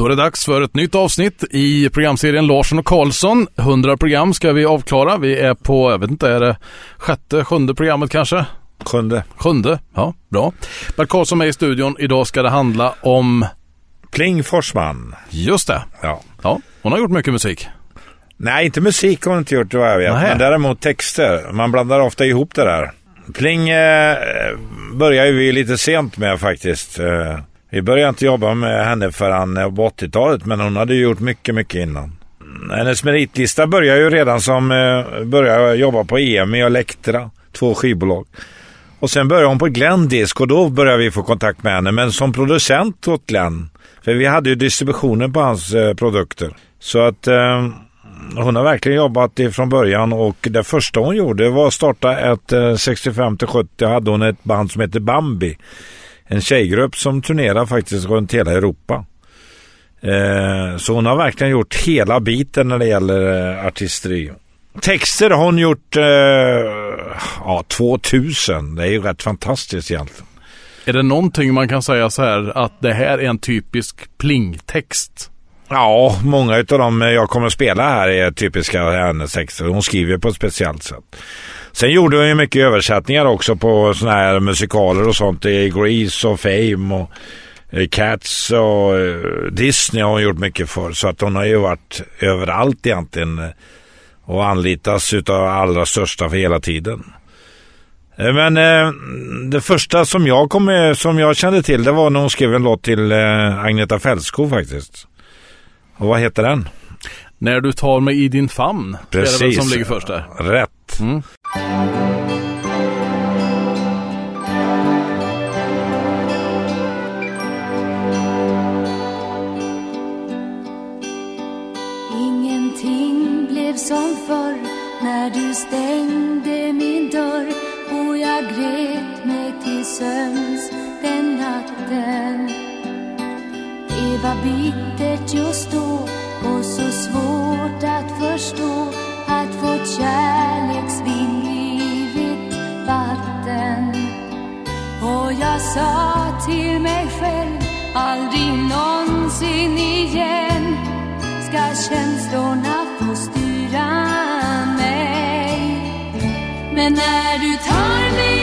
Då är det dags för ett nytt avsnitt i programserien Larsson och Karlsson. 100 program ska vi avklara. Vi är på, jag vet inte, är det sjätte, sjunde programmet kanske? Sjunde. Sjunde, ja, bra. Bert Karlsson med i studion. Idag ska det handla om... Pling Forsman. Just det. Ja. ja. Hon har gjort mycket musik. Nej, inte musik har hon inte gjort vad jag vet. Men däremot texter. Man blandar ofta ihop det där. Pling eh, börjar vi lite sent med faktiskt. Eh, vi började inte jobba med henne förrän på 80-talet, men hon hade ju gjort mycket, mycket innan. Hennes meritlista började ju redan som eh, började jobba på EMI och Elektra, två skivbolag. Och sen började hon på Glenn Disc och då började vi få kontakt med henne, men som producent åt Glenn. För vi hade ju distributionen på hans eh, produkter. Så att eh, hon har verkligen jobbat ifrån början och det första hon gjorde var att starta ett eh, 65 till 70 hade hon ett band som heter Bambi. En tjejgrupp som turnerar faktiskt runt hela Europa. Eh, så hon har verkligen gjort hela biten när det gäller eh, artisteri. Texter har hon gjort eh, ja, 2000. Det är ju rätt fantastiskt egentligen. Är det någonting man kan säga så här att det här är en typisk plingtext? Ja, många av dem jag kommer att spela här är typiska hennes texter. Hon skriver på ett speciellt sätt. Sen gjorde hon ju mycket översättningar också på såna här musikaler och sånt. I Grease och Fame och eh, Cats och eh, Disney har hon gjort mycket för. Så att hon har ju varit överallt egentligen eh, och anlitas utav allra största för hela tiden. Men eh, det första som jag, kom med, som jag kände till det var när hon skrev en låt till eh, Agneta Fältskog faktiskt. Och vad heter den? När du tar mig i din famn. Det är det väl som ligger först där. Rätt. Mm. Ingenting blev som förr när du stängde min dörr och jag grät mig till sömns den natten. Det var bittert just då och så svårt att förstå att vårt kärleksvind blivit vatten. Och jag sa till mig själv aldrig någonsin igen ska känslorna få styra mig. Men när du tar mig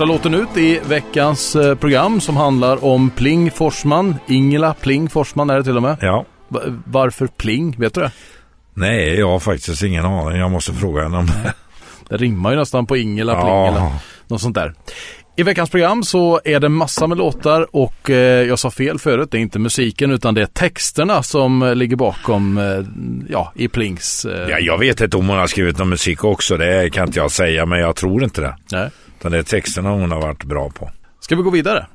Första låten ut i veckans eh, program som handlar om Pling Forsman. Ingela Pling Forsman är det till och med. Ja. Va- Varför Pling? Vet du det? Nej, jag har faktiskt ingen aning. Jag måste fråga henne om det. Det rimmar ju nästan på Ingela Pling Ja. eller något sånt där. I veckans program så är det massa med låtar och eh, jag sa fel förut. Det är inte musiken utan det är texterna som eh, ligger bakom eh, ja, i Plings. Ja, jag vet inte om hon har skrivit någon musik också. Det kan inte jag säga, men jag tror inte det. nej. Utan det är texterna hon har varit bra på. Ska vi gå vidare?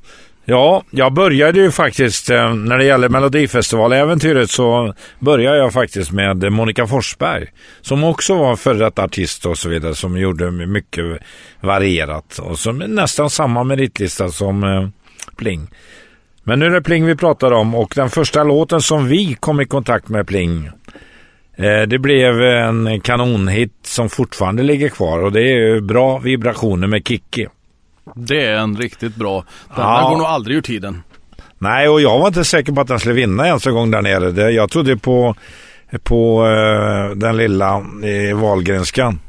Ja, jag började ju faktiskt eh, när det gäller Melodifestivaläventyret så började jag faktiskt med Monica Forsberg som också var före detta artist och så vidare som gjorde mycket varierat och som är nästan samma meritlista som eh, Pling. Men nu är det Pling vi pratar om och den första låten som vi kom i kontakt med Pling eh, det blev en kanonhit som fortfarande ligger kvar och det är ju bra vibrationer med Kikki. Det är en riktigt bra. Den Ja. går nog aldrig ur tiden. Nej, och jag var inte säker på att den skulle vinna ens en gång där nere. Det, jag trodde på, på eh, den lilla i Wahlgrenskan.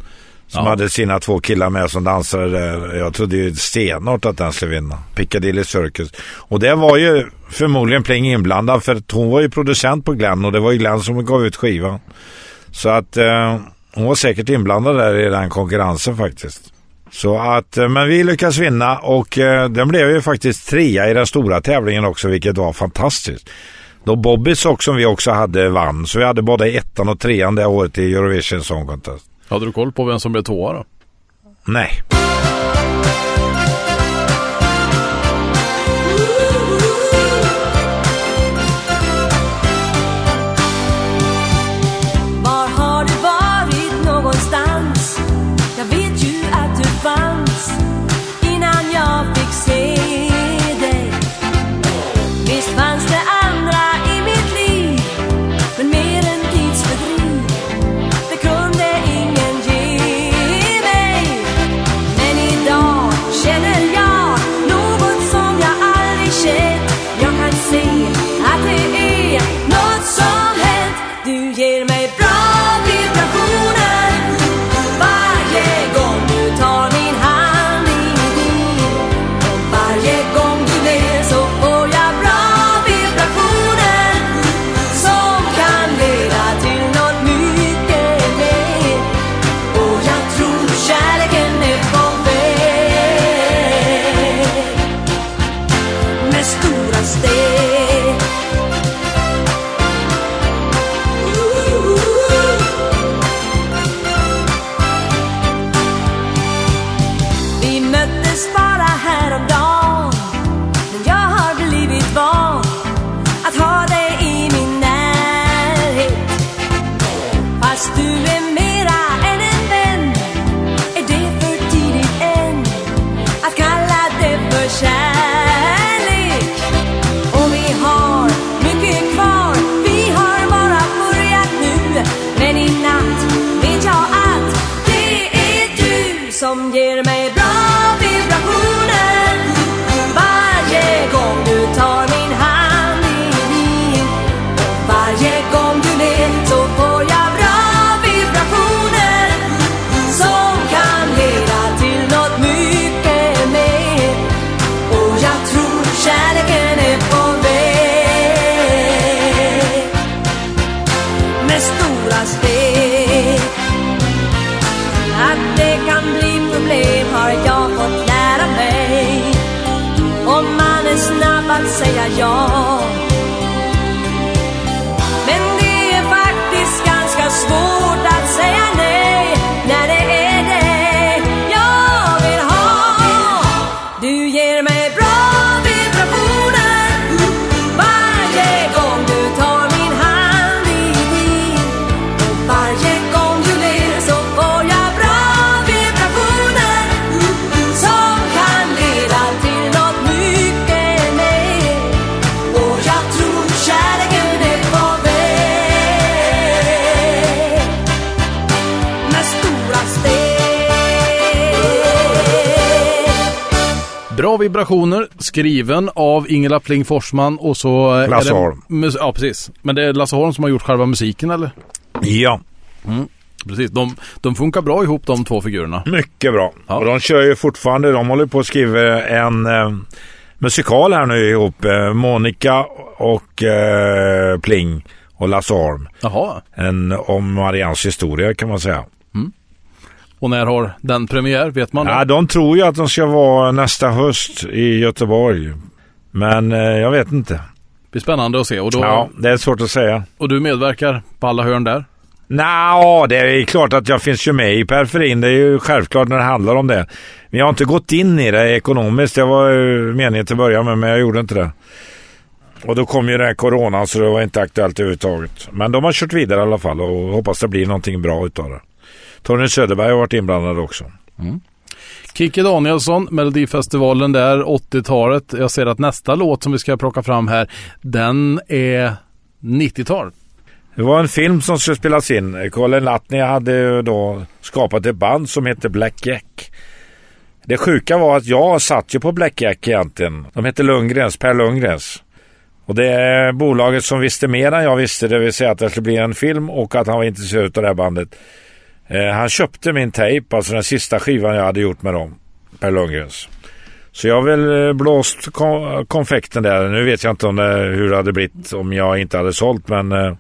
Som Ja. hade sina två killar med som dansade där. Jag trodde ju stenhårt att den skulle vinna. Piccadilly Circus. Och det var ju förmodligen Pling inblandad för hon var ju producent på Glenn och det var ju Glenn som gav ut skivan. Så att eh, hon var säkert inblandad där i den konkurrensen faktiskt. Så att, eh, men vi lyckas vinna och eh, den blev ju faktiskt trea i den stora tävlingen också, vilket var fantastiskt. Då Bobby Sock som vi också hade vann, så vi hade både ettan och trean det året i Eurovision Song Contest. Hade du koll på vem som blev tvåa då? Nej. Vibrationer, skriven av Ingela Pling Forsman och så... är Lasse Holm. Ja, precis. Men det är Lasse Holm som har gjort själva musiken eller? Ja. precis. De, de funkar bra ihop de två figurerna. Mycket bra. Ja. Och de kör ju fortfarande, de håller på att skriva en eh, musikal här nu ihop. Eh, Monica och eh, Pling och Lasse Holm. Jaha. En om Marians historia kan man säga. Och när har den premiär? Vet man? Ja, de tror ju att de ska vara nästa höst i Göteborg. Men eh, jag vet inte. Det blir spännande att se. Och, då, Ja, det är svårt att säga. och du medverkar på alla hörn där? Nja, det är klart att jag finns ju med i periferin. Det är ju självklart när det handlar om det. Men jag har inte gått in i det ekonomiskt. Det var ju meningen till att börja med, men jag gjorde inte det. Och då kom ju den här coronan så det var inte aktuellt överhuvudtaget. Men de har kört vidare i alla fall och hoppas det blir någonting bra utav det. Tony Söderberg har varit inblandad också. Kikki Danielsson, Melodifestivalen där, 80-talet. Jag ser att nästa låt som vi ska plocka fram här, den är 90-tal. Det var en film som skulle spelas in. Colin Latney hade ju då skapat ett band som heter Black Jack. Det sjuka var att jag satt ju på Black Jack egentligen. De hette Lundgrens, Per Lundgrens. Och det är bolaget som visste mer än jag visste, det vill säga att det skulle bli en film och att han var intresserad av det här bandet. Eh, han köpte min tejp, alltså den sista skivan jag hade gjort med dem, Per Lundgrens. Så jag har väl eh, blåst kon- konfekten där. Nu vet jag inte om det, hur det hade blivit om jag inte hade sålt, men eh,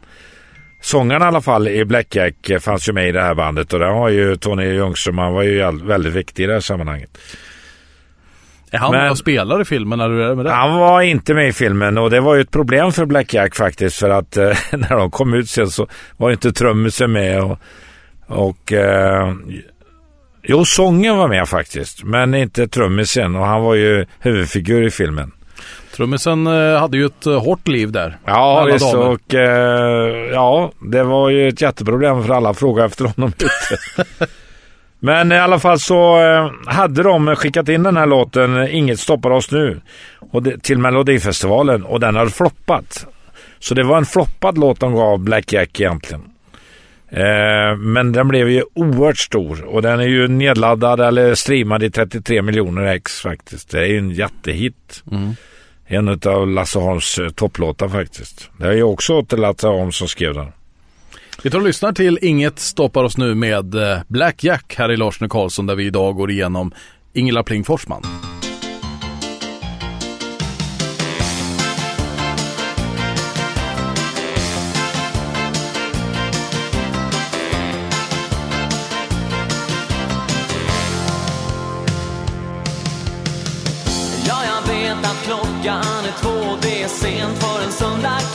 Sångaren i alla fall i Blackjack eh, fanns ju med i det här bandet och där har ju Tony Ljungström, han var ju väldigt viktig i det här sammanhanget. Är han med och spelar i filmen när du är med det? Han var inte med i filmen och det var ju ett problem för Blackjack faktiskt för att eh, när de kom ut sen så var inte trummisen med och, och eh, jo sången var med faktiskt men inte trummisen och han var ju huvudfigur i filmen. Trummisen eh, hade ju ett eh, hårt liv där. Ja Alla visst damer. och eh, ja det var ju ett jätteproblem för alla frågade efter honom ute. Men i alla fall så eh, hade de skickat in den här låten Inget stoppar oss nu och det, till Melodifestivalen och den hade floppat. Så det var en floppad låt de gav Black Jack egentligen. Eh, men den blev ju oerhört stor och den är ju nedladdad eller streamad i 33 miljoner ex faktiskt. Det är en jättehit. En av Lasse Holms eh, topplåtar faktiskt. Det är ju också åt Lasse Holm som skrev den. Vi tar och lyssnar till Inget stoppar oss nu med eh, Black Jack här i Lars Karlsson där vi idag går igenom Ingela Pling Forsman. Klockan är två, det är sent för en söndag.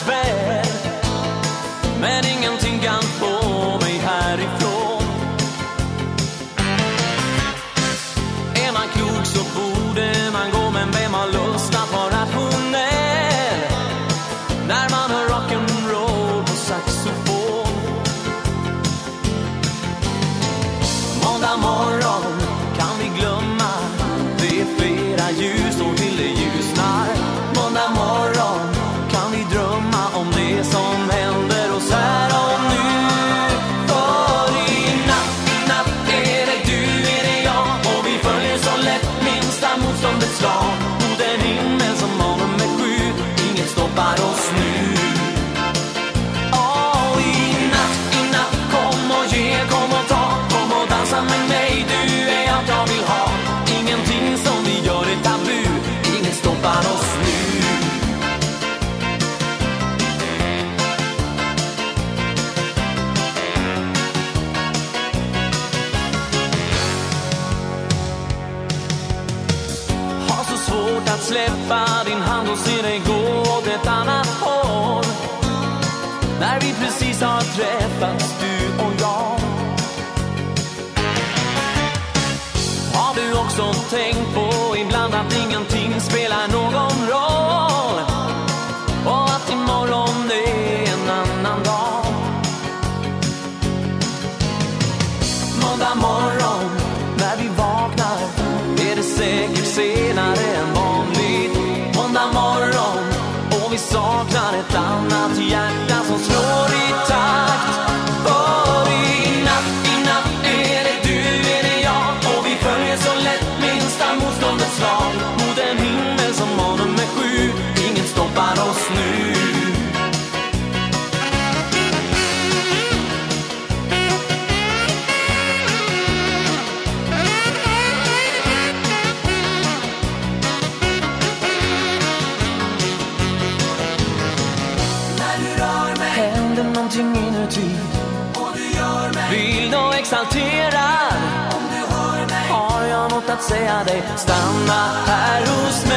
Se dig gå åt ett annat håll. När vi precis har träffats, du och jag. Har du också tänkt på ibland att ingenting ett annat hjärta som slår i takt säga dig Stanna här hos mig.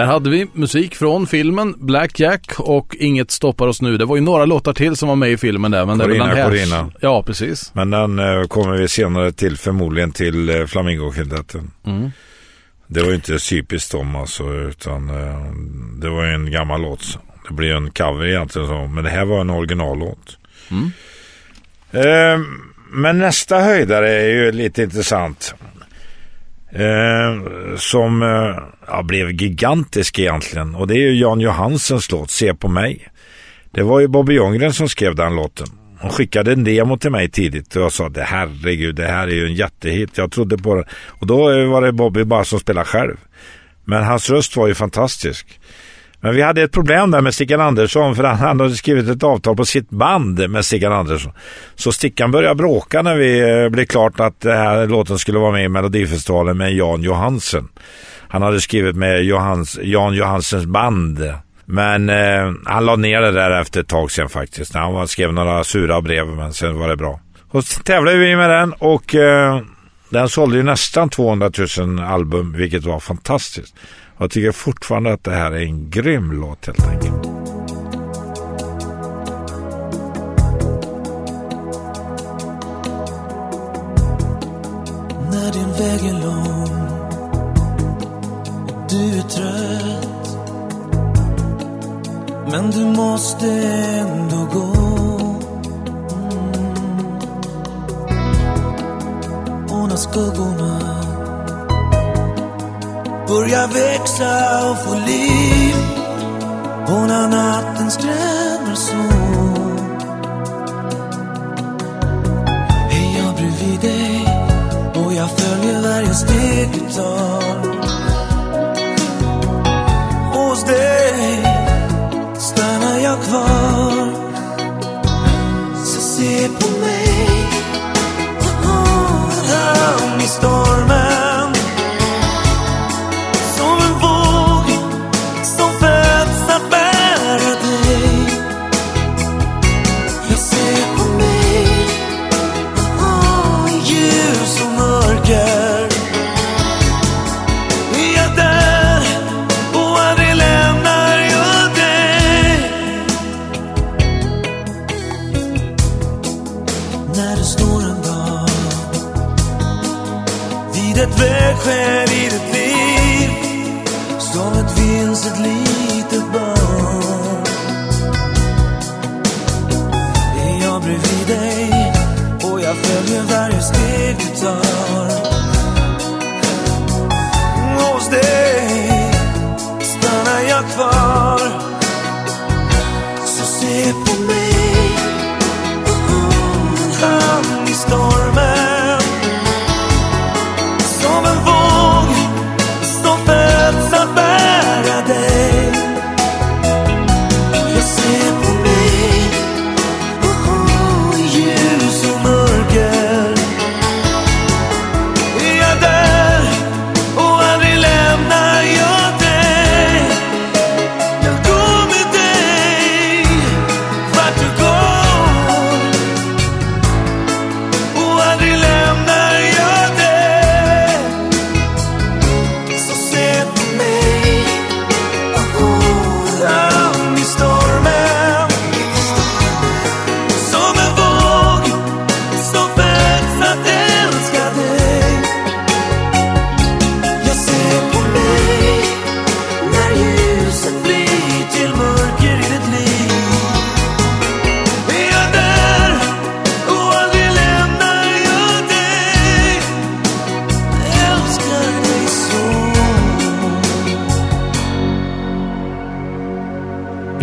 Där hade vi musik från filmen Black Jack och Inget stoppar oss nu. Det var ju några låtar till som var med i filmen där. Men det Corina, här. Corina. Ja, precis. Men den eh, kommer vi senare till förmodligen till eh, Flamingo-kvintetten. Mm. Det var ju inte typiskt dem alltså utan eh, det var ju en gammal låt. Det blir en cover egentligen så, men det här var en originallåt. Mm. Eh, men nästa höjdare är ju lite intressant. Eh, som eh, ja, blev gigantisk egentligen och det är ju Jan Johansens låt Se på mig. Det var ju Bobby Ljunggren som skrev den låten. Hon skickade en demo till mig tidigt och jag sa det herregud det här är ju en jättehit. Jag trodde på det. Och då var det Bobby bara som spelade själv. Men hans röst var ju fantastisk. Men vi hade ett problem där med Stickan Andersson för han hade skrivit ett avtal på sitt band med Stickan Andersson. Så Stickan började bråka när vi eh, blev klart att den här låten skulle vara med i Melodifestivalen med Jan Johansen. Han hade skrivit med Johans, Jan Johansens band. Men eh, han la ner det där efter ett tag sen faktiskt. Han skrev några sura brev men sen var det bra. Och så tävlade vi med den och eh, den sålde ju nästan 200 000 album vilket var fantastiskt. Jag tycker fortfarande att det här är en grym låt helt enkelt. När din väg är lång och du är trött Men du måste ändå gå mm. Och när skuggorna börjar växa och få liv. Och när natten skrämmer så är jag bredvid dig och jag följer varje steg du tar. Hos dig stannar jag kvar.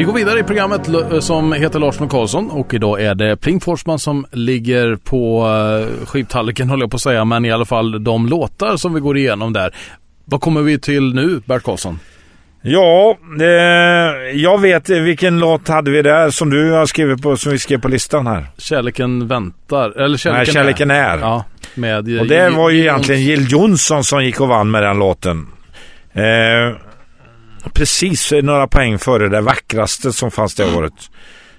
Går vidare i programmet l- som heter Larsson och Karlsson och idag är det Pling Forsman som ligger på uh, skivtallriken håller jag på att säga men i alla fall de låtar som vi går igenom där. Vad kommer vi till nu Bert Karlsson? Ja, eh, jag vet eh, vilken låt hade vi där som du har skrivit på, som vi skrev på listan här. Kärleken väntar, eller kärleken, Nej, Kärleken är. Ja, Med, Och det var ju egentligen Jill Johnson som gick och vann med den låten. Eh, precis några poäng före det vackraste som fanns det året.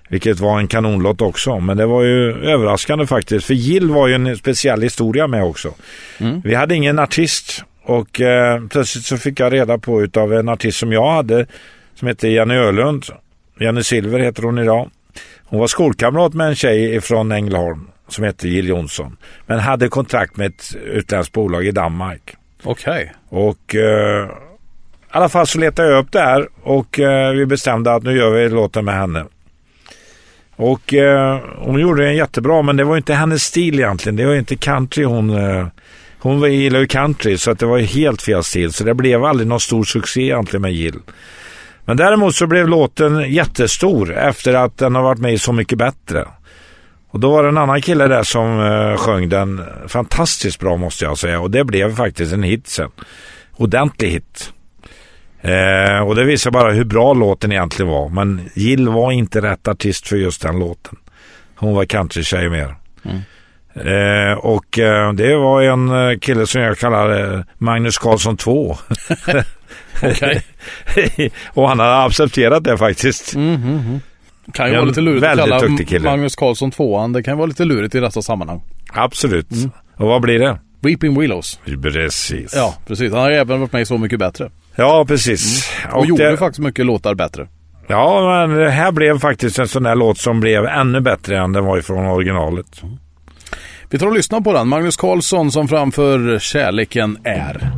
Vilket var en kanonlåt också. Men det var ju överraskande faktiskt. För Jill var ju en speciell historia med också. Mm. Vi hade ingen artist. Och eh, plötsligt så fick jag reda på utav en artist som jag hade. Som heter Jenny Ölund. Jenny Silver heter hon idag. Hon var skolkamrat med en tjej från Ängelholm. Som hette Jill Johnson. Men hade kontrakt med ett utländskt bolag i Danmark. Okej. Och eh, i alla fall så letade jag upp det här och eh, vi bestämde att nu gör vi låten med henne. Och eh, hon gjorde den jättebra men det var inte hennes stil egentligen. Det var inte country hon... Eh, hon gillar ju country så att det var helt fel stil. Så det blev aldrig någon stor succé egentligen med Jill. Men däremot så blev låten jättestor efter att den har varit med i Så mycket bättre. Och då var det en annan kille där som eh, sjöng den fantastiskt bra måste jag säga. Och det blev faktiskt en hit sen. Ordentlig hit. Eh, och det visar bara hur bra låten egentligen var. Men Jill var inte rätt artist för just den låten. Hon var countrystjej mer. Eh, och eh, det var en eh, kille som jag kallar eh, Magnus Karlsson 2. Okej. och han har accepterat det faktiskt. Kan ju vara lite lurigt att kalla. Magnus Karlsson tvåan. Det kan vara lite lurigt i dessa sammanhang. Absolut. Och vad blir det? Weeping Willows. Precis. Ja, precis. Han har ju även varit med i Så mycket bättre. Ja, precis. Och, gjorde det- faktiskt mycket låtar bättre. Ja, men det här blev faktiskt en sån där låt som blev ännu bättre än den var ifrån originalet. Vi tar och lyssnar på den. Magnus Karlsson som framför Kärleken är.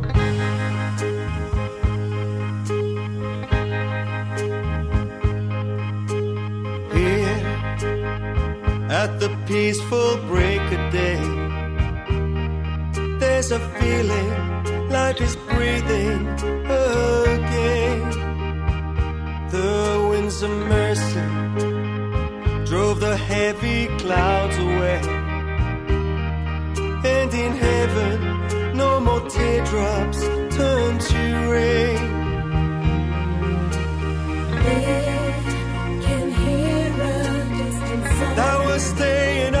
at the peaceful break of day. There's a feeling life is breathing again. The winds of mercy drove the heavy clouds away. And in heaven, no more teardrops turn to rain. That will stay in our hearts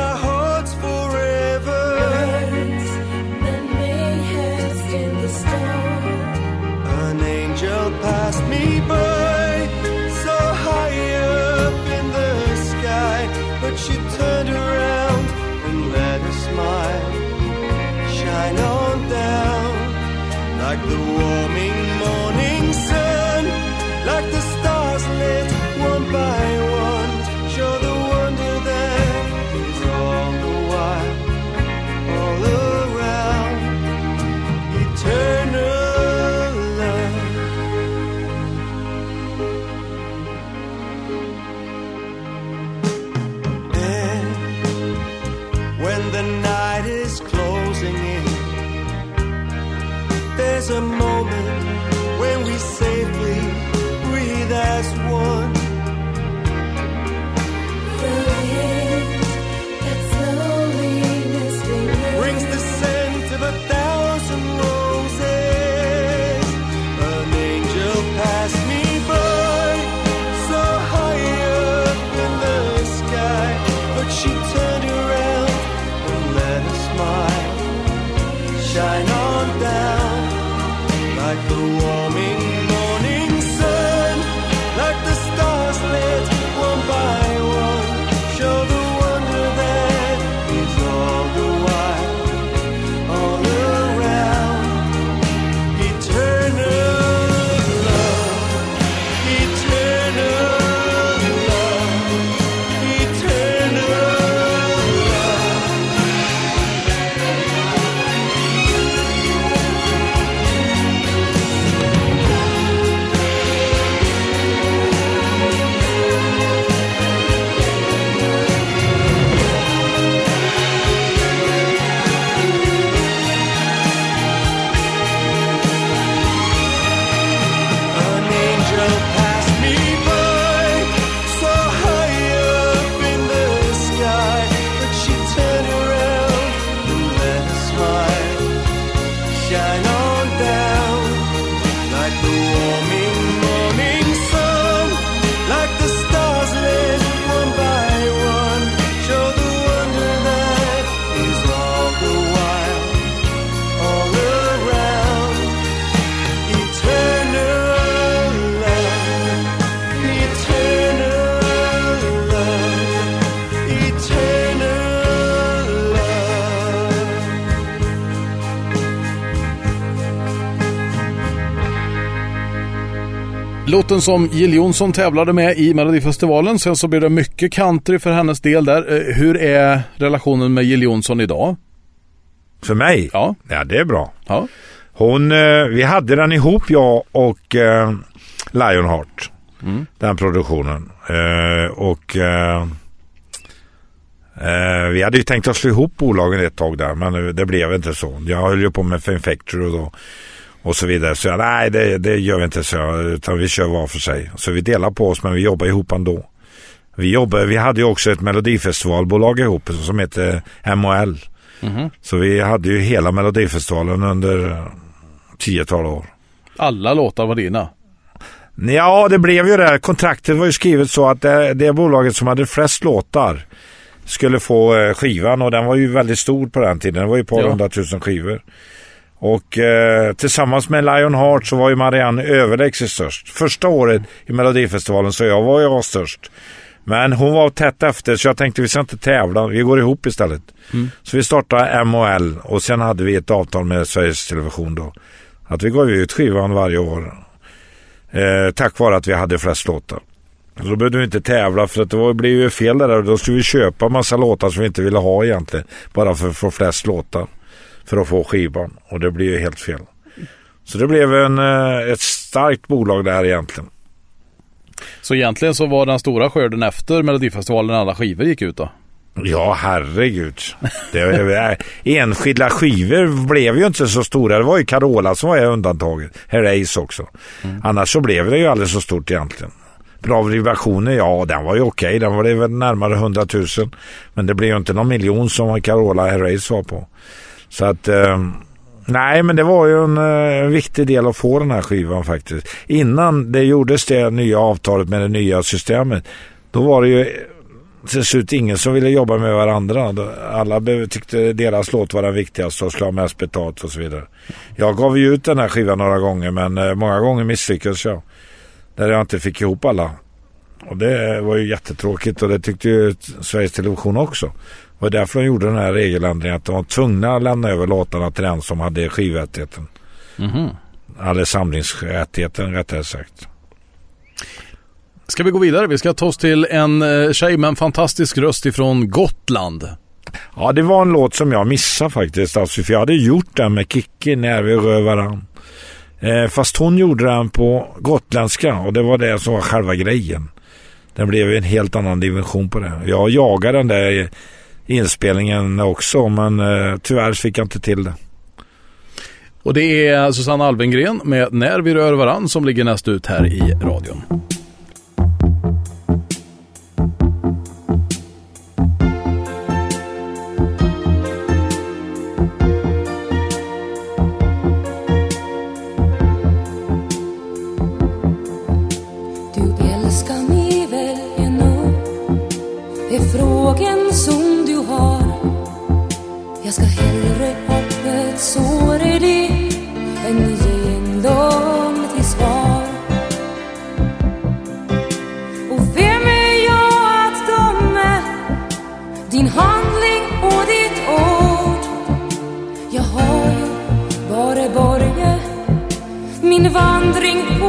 Låten som Jill Johnson tävlade med i Melodifestivalen. Sen så blev det mycket country för hennes del där. Eh, Hur är relationen med Jill Johnson idag? För mig? Ja. Ja, det är bra. Ja. Hon, eh, vi hade den ihop jag och eh, Lionheart. Den produktionen. Och vi hade ju tänkt att slå ihop bolagen ett tag där men det blev inte så. Jag höll ju på med Fame Factory och, då, och så vidare. Så jag, nej det, det gör vi inte så utan vi kör var för sig. Så vi delar på oss men vi jobbar ihop ändå. Vi, jobbar, vi hade ju också ett melodifestivalbolag ihop som heter MHL. Så vi hade ju hela melodifestivalen under tiotal år. Alla låtar var dina. Ja, det blev ju det. Kontraktet var ju skrivet så att det, det bolaget som hade flest låtar skulle få eh, skivan och den var ju väldigt stor på den tiden. Det var ju ett par Ja. hundratusen skivor. Och eh, tillsammans med Lionheart så var ju Marianne överlägset störst. Första året i Melodifestivalen så jag var jag störst. Men hon var tätt efter så jag tänkte vi ska inte tävla, vi går ihop istället. Så vi startade MHL och sen hade vi ett avtal med Sveriges Television då. Att vi gav ut skivan varje år. Eh, tack vare att vi hade flest låtar. Då behövde vi inte tävla för att det var, blev ju fel där. Då skulle vi köpa massa låtar som vi inte ville ha egentligen. Bara för att få flest låtar. För att få skivan. Och det blev ju helt fel. Så det blev en, eh, ett starkt bolag där egentligen. Så egentligen så var den stora skörden efter Melodifestivalen när alla skivor gick ut då. Ja, herregud. Det, enskilda skivor blev ju inte så stora. Det var ju Carola som var undantaget. Herreys också. Annars så blev det ju aldrig så stort egentligen. Bra vibrationer, ja den var ju okej. Den var det väl närmare 100 000. Men det blev ju inte någon miljon som Carola Herreys var på. Så att... Eh, nej, men det var ju en en, viktig del att få den här skivan faktiskt. Innan det gjordes det nya avtalet med det nya systemet. Då var det ju eh, till slut ingen som ville jobba med varandra. Alla tyckte deras låt var den viktigaste och skulle ha mest betalt och så vidare. Jag gav ju ut den här skivan några gånger men eh, många gånger misslyckades jag. Där jag inte fick ihop alla. Och det var ju jättetråkigt och det tyckte ju Sveriges Television också. Det var därför de gjorde den här regeländringen att de var tvungna att lämna över låtarna till den som hade skivrättigheten. Eller samlingsrättigheten rättare sagt. Ska vi gå vidare? Vi ska ta oss till en eh, tjej med en fantastisk röst ifrån Gotland. Ja, det var en låt som jag missade faktiskt. Alltså, för jag hade gjort den med Kikki när vi rör varann. Eh, fast hon gjorde den på gotländska och det var det som var själva grejen. Den blev en helt annan dimension på det. Jag jagade den där inspelningen också men eh, tyvärr fick jag inte till det. Och det är alltså Susanne Alvengren med När vi rör varann som ligger näst ut här i radion. Än ge en lögn till svar Och vem är jag att döma din handling och ditt ord? Jag har ju bara börjat min vandring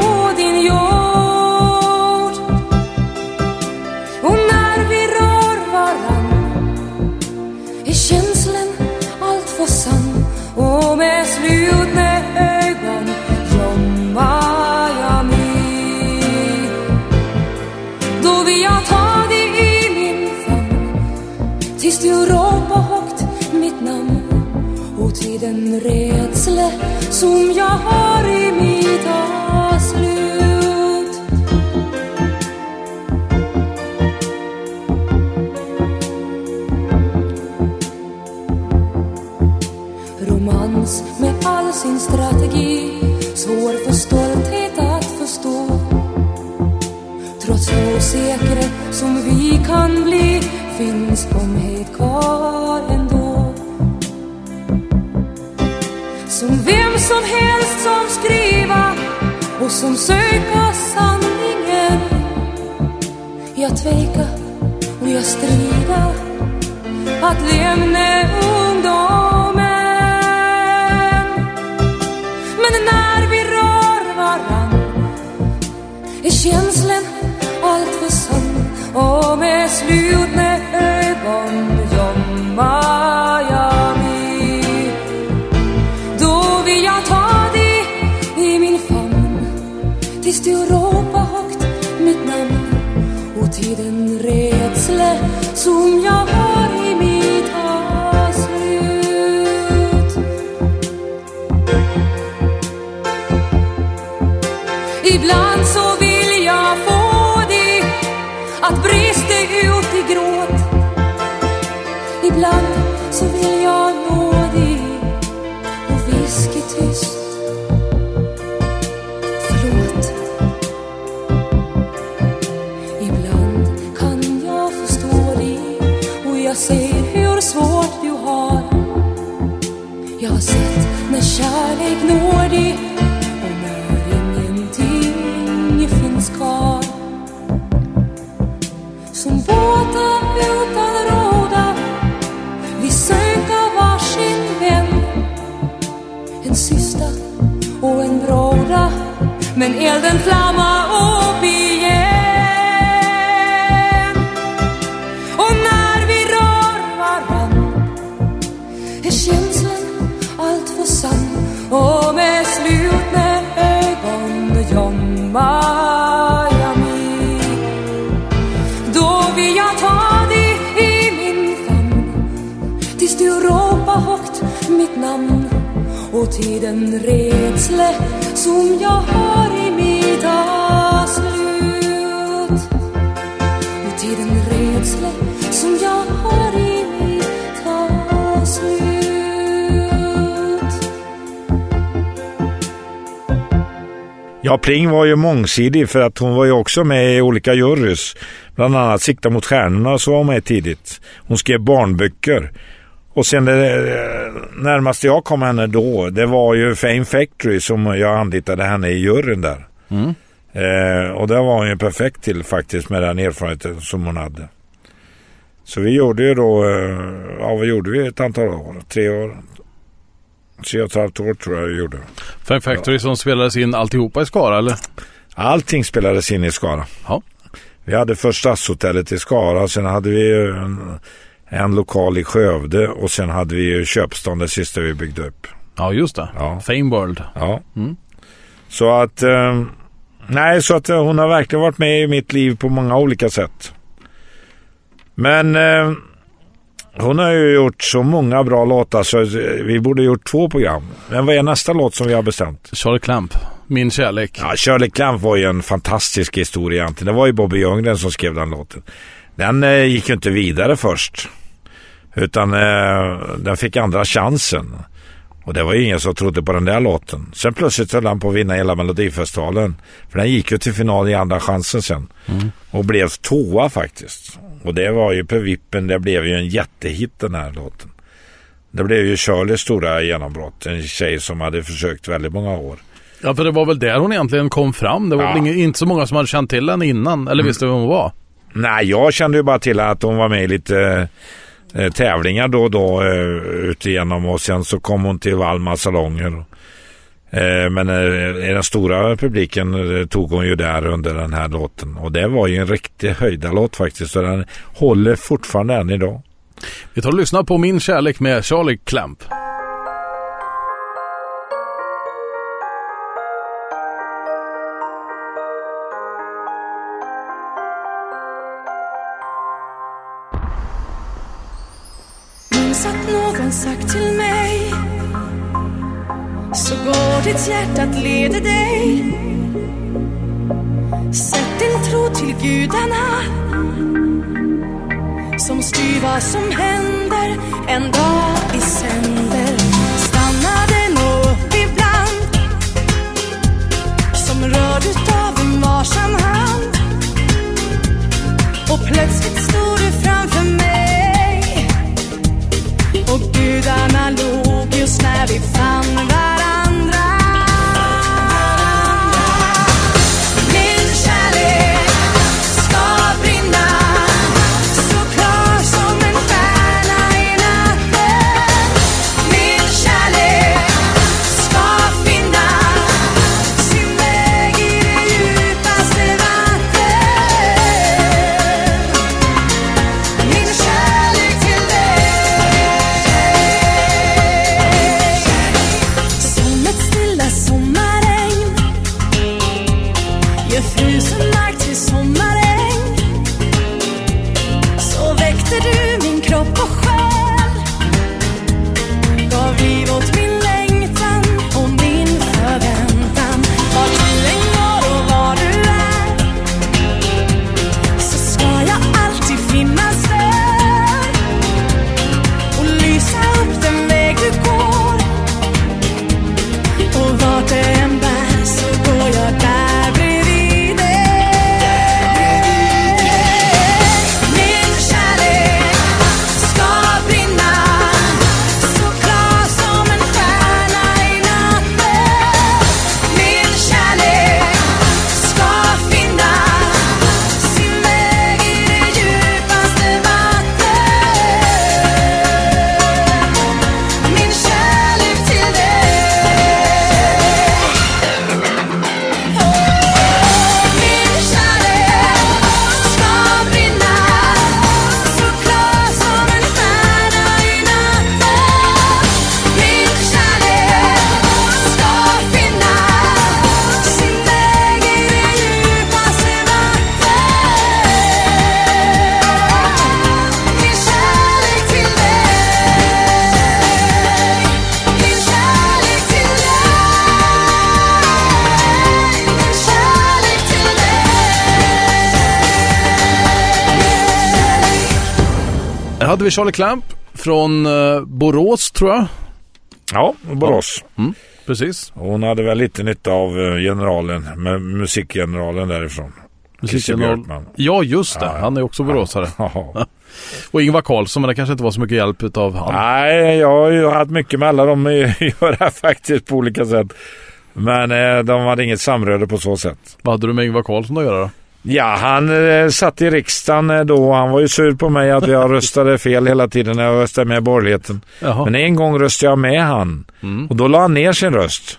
den rädsla som jag har i mitt tar att lämna ungdomen. Men när vi rör varann kärlek jag ta dig i min famn tills du ropar högt mitt namn och tiden den som jag har i mitt avslut. och tiden den som jag har i mitt avslut. Ja, Pling var ju mångsidig för att hon var ju också med i olika jurys. Bland annat Sikta mot stjärnorna så var med tidigt. Hon skrev barnböcker. Och sen det eh, närmaste jag kom henne då, det var ju Fame Factory som jag anlitade henne i juryn där. Eh, och där var hon ju perfekt till faktiskt med den erfarenheten som hon hade. Så vi gjorde ju då, eh, ja vad gjorde vi ett antal år? Tre år? Tre och ett halvt år tror jag vi gjorde. Fem Factory som spelades in alltihopa i Skara eller? Allting spelades in i Skara. Ja. Vi hade först Stadshotellet i Skara, sen hade vi en, en lokal i Skövde och sen hade vi Köpstan, det sista vi byggde upp. Ja, just det. Ja. Fame World. Ja. Så att, eh, nej, så att eh, hon har verkligen varit med i mitt liv på många olika sätt. Men eh, hon har ju gjort så många bra låtar så eh, vi borde gjort två program. Men vad är nästa låt som vi har bestämt? Charlie Clamp. Min kärlek. Ja, Shirley Clamp var ju en fantastisk historia egentligen. Det var ju Bobby Ljunggren som skrev den låten. Den eh, gick ju inte vidare först. Utan eh, den fick andra chansen. Och det var ju ingen som trodde på den där låten. Sen plötsligt höll han på att vinna hela Melodifestivalen. För den gick ju till final i andra chansen sen. Och blev tvåa faktiskt. Och det var ju på vippen, det blev ju en jättehit den här låten. Det blev ju Shirleys stora genombrott. En tjej som hade försökt väldigt många år. Ja, för det var väl där hon egentligen kom fram. Det var Ja. väl inte så många som hade känt till henne innan eller visste vem hon var. Nej, jag kände ju bara till att hon var med i lite eh, tävlingar då och då eh, ute igenom och sen så kom hon till Valma salonger. Eh, men eh, den stora publiken eh, tog hon ju där under den här låten och det var ju en riktig höjdarlåt faktiskt och den håller fortfarande än idag. Vi tar och lyssnar på Min kärlek med Charlie Clamp. Ditt hjärta leda dig. Sätt din tro till gudarna Som styr vad som händer en dag i sänder. Stanna den upp ibland Som rörd utav en varsam hand. Och plötsligt stod du framför mig och gudarna log hade vi Charlie Clamp från eh, Borås tror jag. Ja, Borås. Precis. Hon hade väl lite nytta av eh, generalen, med musikgeneralen därifrån. Musikgeneral-. Ja, just det. Ja, ja. Han är också boråsare. Ja. Och Ingvar Carlsson, men det kanske inte var så mycket hjälp utav han. Nej, jag har ju haft mycket med alla dem att göra faktiskt på olika sätt. Men eh, de hade inget samröre på så sätt. Vad hade du med Ingvar Carlsson att göra då? Ja, han eh, satt i riksdagen eh, då. Han var ju sur på mig att jag röstade fel hela tiden när jag röstade med borgerligheten. Jaha. Men en gång röstade jag med han Mm. och då la han ner sin röst.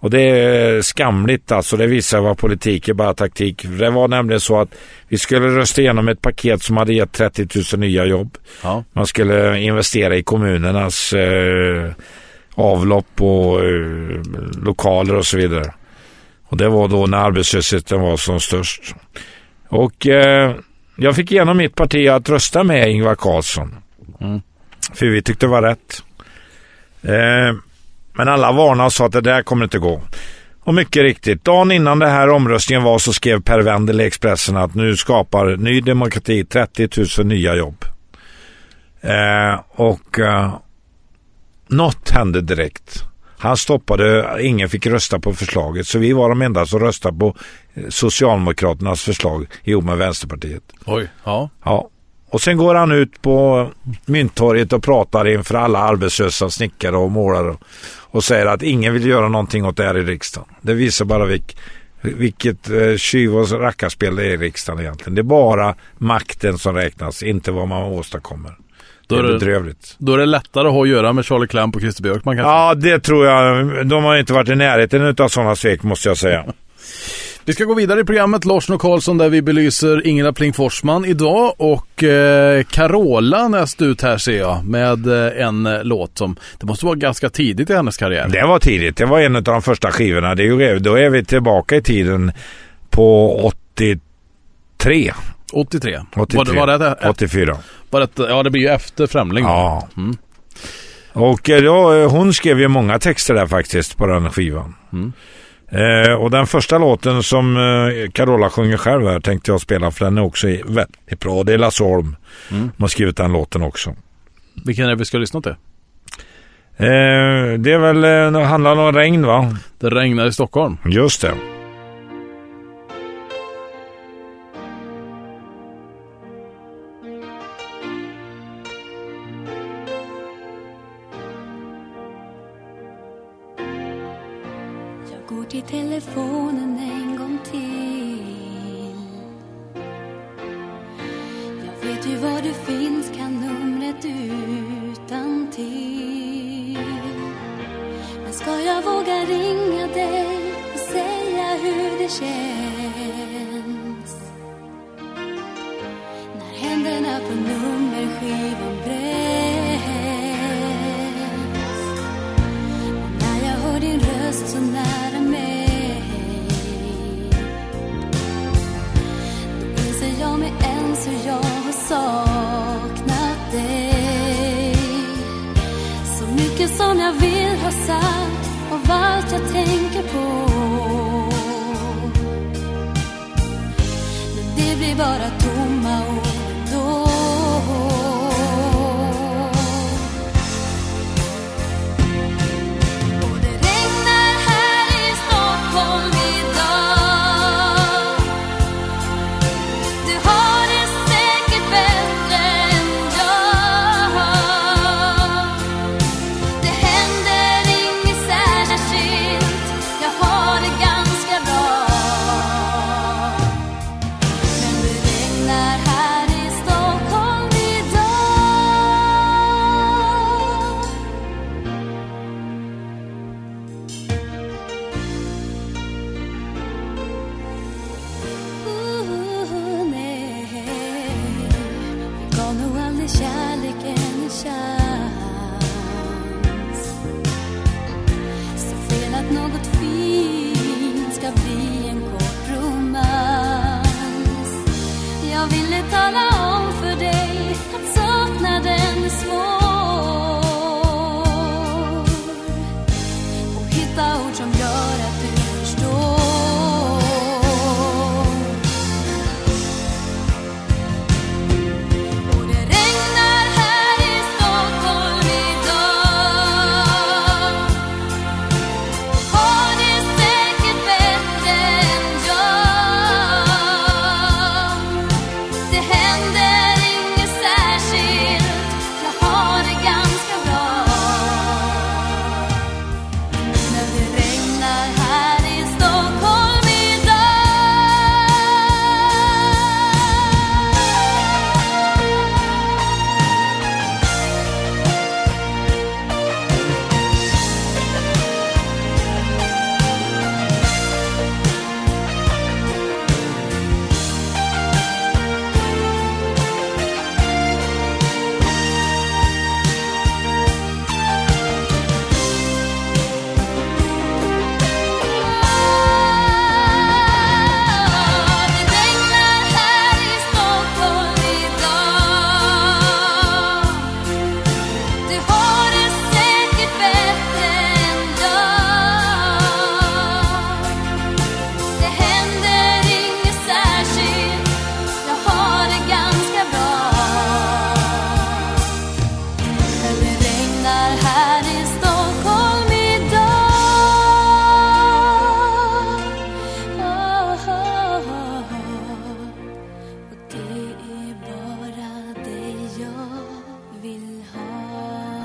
Och det är skamligt alltså. Det visar vad politik är bara taktik. Det var nämligen så att vi skulle rösta igenom ett paket som hade gett 30 000 nya jobb. Ja. Man skulle investera i kommunernas eh, avlopp och eh, lokaler och så vidare. Och det var då när arbetslösheten var som störst. Och eh, jag fick igenom mitt parti att rösta med Ingvar Carlsson. Mm. För vi tyckte det var rätt. Eh, men alla varnade och sa att det där kommer inte gå. Och mycket riktigt, dagen innan det här omröstningen var så skrev Per Wendel i Expressen att nu skapar Ny Demokrati 30 000 nya jobb. Eh, och eh, något hände direkt. Han stoppade, ingen fick rösta på förslaget så vi var de enda som röstade på eh, Socialdemokraternas förslag ihop med Vänsterpartiet. Oj. Ja. Ja. Och sen går han ut på Mynttorget och pratar inför alla arbetslösa snickare och målare och säger att ingen vill göra någonting åt det här i riksdagen. Det visar bara vilk, vilket eh, tjuv och rackarspel det är i riksdagen egentligen. Det är bara makten som räknas, inte vad man åstadkommer. Då är är det- bedrövligt. Då är det lättare att ha att göra med Charlie Clamp och Christer Björkman kanske. Ja, det tror jag. De har inte varit i närheten av sådana svek måste jag säga. Vi ska gå vidare i programmet Larsson och Karlsson där vi belyser Ingela Pling Forsman idag och eh, Carola näst ut här ser jag med eh, en eh, låt som det måste vara ganska tidigt i hennes karriär. Det var tidigt. Det var en av de första skivorna. Det är ju, då är vi tillbaka i tiden på 83. 83. 83. Var det, var det, 84. var det, ja, det blir ju efter Främling. Ja. Mm. Och eh, då, eh, hon skrev ju många texter där faktiskt på den skivan. Mm. Eh, och den första låten som eh, Carola sjunger själv här tänkte jag spela för den är också i- väldigt bra. Det är Lasse Holm Mm. som har skrivit den låten också. Vilken är det vi ska lyssna till? Eh, det är väl, eh, det handlar om regn va? Det regnar i Stockholm. Just det.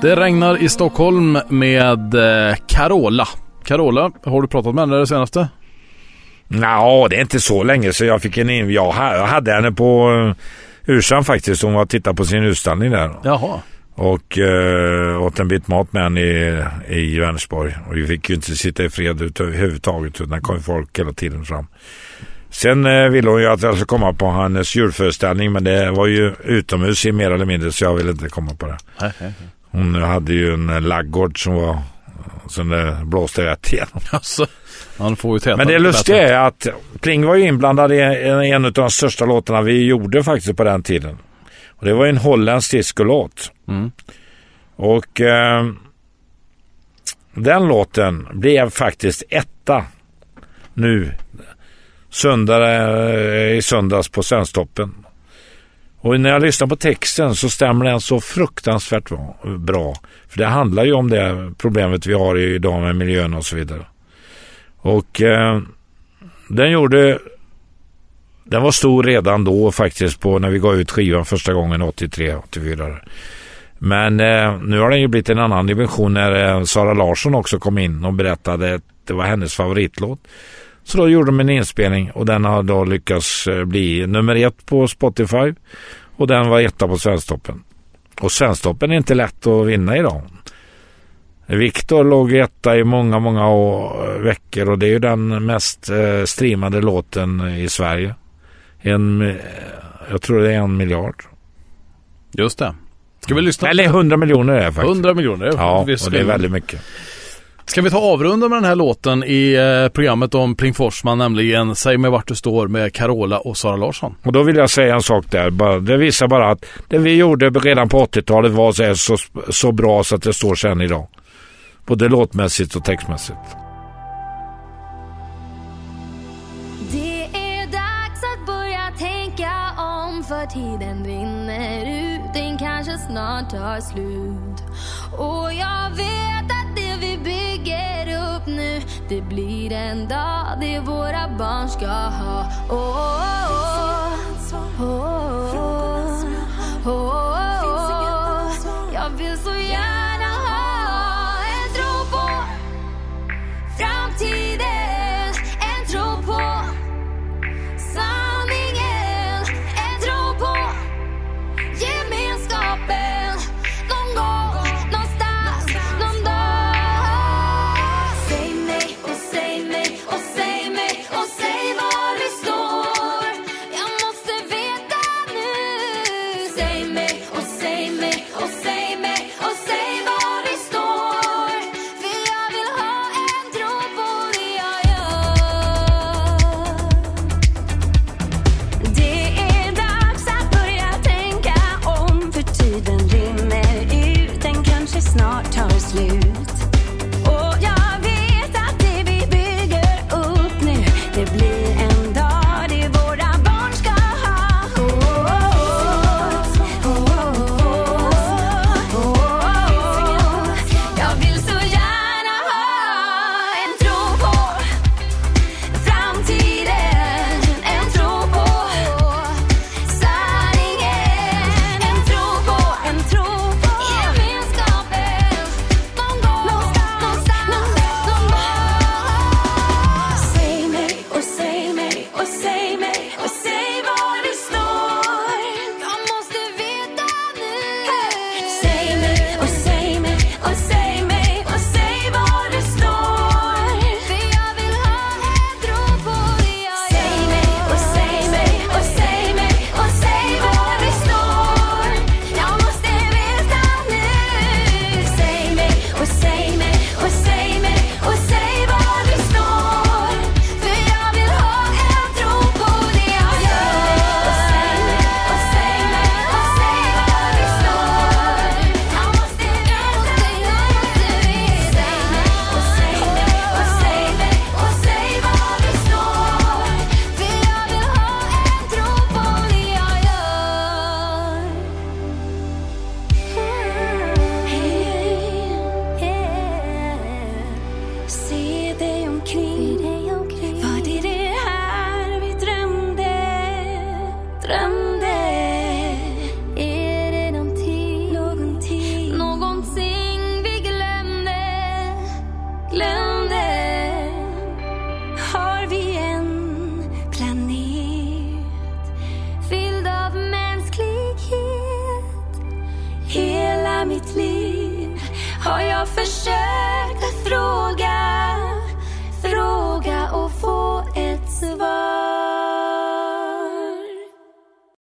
Det regnar i Stockholm med eh, Carola. Carola, har du pratat med henne det senaste? Nå, det är inte så länge så jag fick en in. Jag ha- jag hade henne på uh, Ursan faktiskt. Hon var och tittade på sin utställning där. Jaha. Och uh, åt en bit mat med henne i, i Vänersborg. Och vi fick ju inte sitta i fred överhuvudtaget utan det kom folk hela tiden fram. Sen uh, ville hon ju att jag skulle komma på hennes julföreställning men det var ju utomhus i mer eller mindre så jag ville inte komma på det. Hon hade ju en laggård som var som det blåste rätt igenom. Alltså, han får ju täta Men det lustiga bättre. är att Pling var ju inblandad i en, en av de största låtarna vi gjorde faktiskt på den tiden. Och det var ju en holländsk discolåt. Mm. Och eh, den låten blev faktiskt etta nu söndag, eh, i söndags på Svensktoppen. Och när jag lyssnar på texten så stämmer den så fruktansvärt bra- För det handlar ju om det problemet vi har idag med miljön och så vidare. Och eh, den gjorde... Den var stor redan då faktiskt på när vi gav ut skivan första gången 83, 84. Men eh, nu har den ju blivit en annan dimension när eh, Sara Larsson också kom in och berättade att det var hennes favoritlåt. Så då gjorde de en inspelning och den har då lyckats eh, bli nummer ett på Spotify och den var etta på Svensktoppen. Och Svensktoppen är inte lätt att vinna idag. Viktor låg etta i många, många år, veckor och det är ju den mest eh, streamade låten i Sverige. En, eh, jag tror det är en miljard. Just det. Ska vi lyssna? Eller 100 miljoner är det faktiskt. 100 miljoner. Ja, och det är väldigt mycket. Ska vi ta avrunda med den här låten i eh, programmet om Pling Forsman, nämligen Säg mig vart du står med Carola och Sara Larsson. Och då vill jag säga en sak där. Det visar bara att det vi gjorde redan på 80-talet var så, så, så bra så att det står sen idag. Både låtmässigt och textmässigt. Det är dags att börja tänka om för tiden rinner ut, den kanske snart tar slut. Och jag vet att vi bygger upp nu, det blir en dag det våra barn ska ha. oh, oh, oh. oh.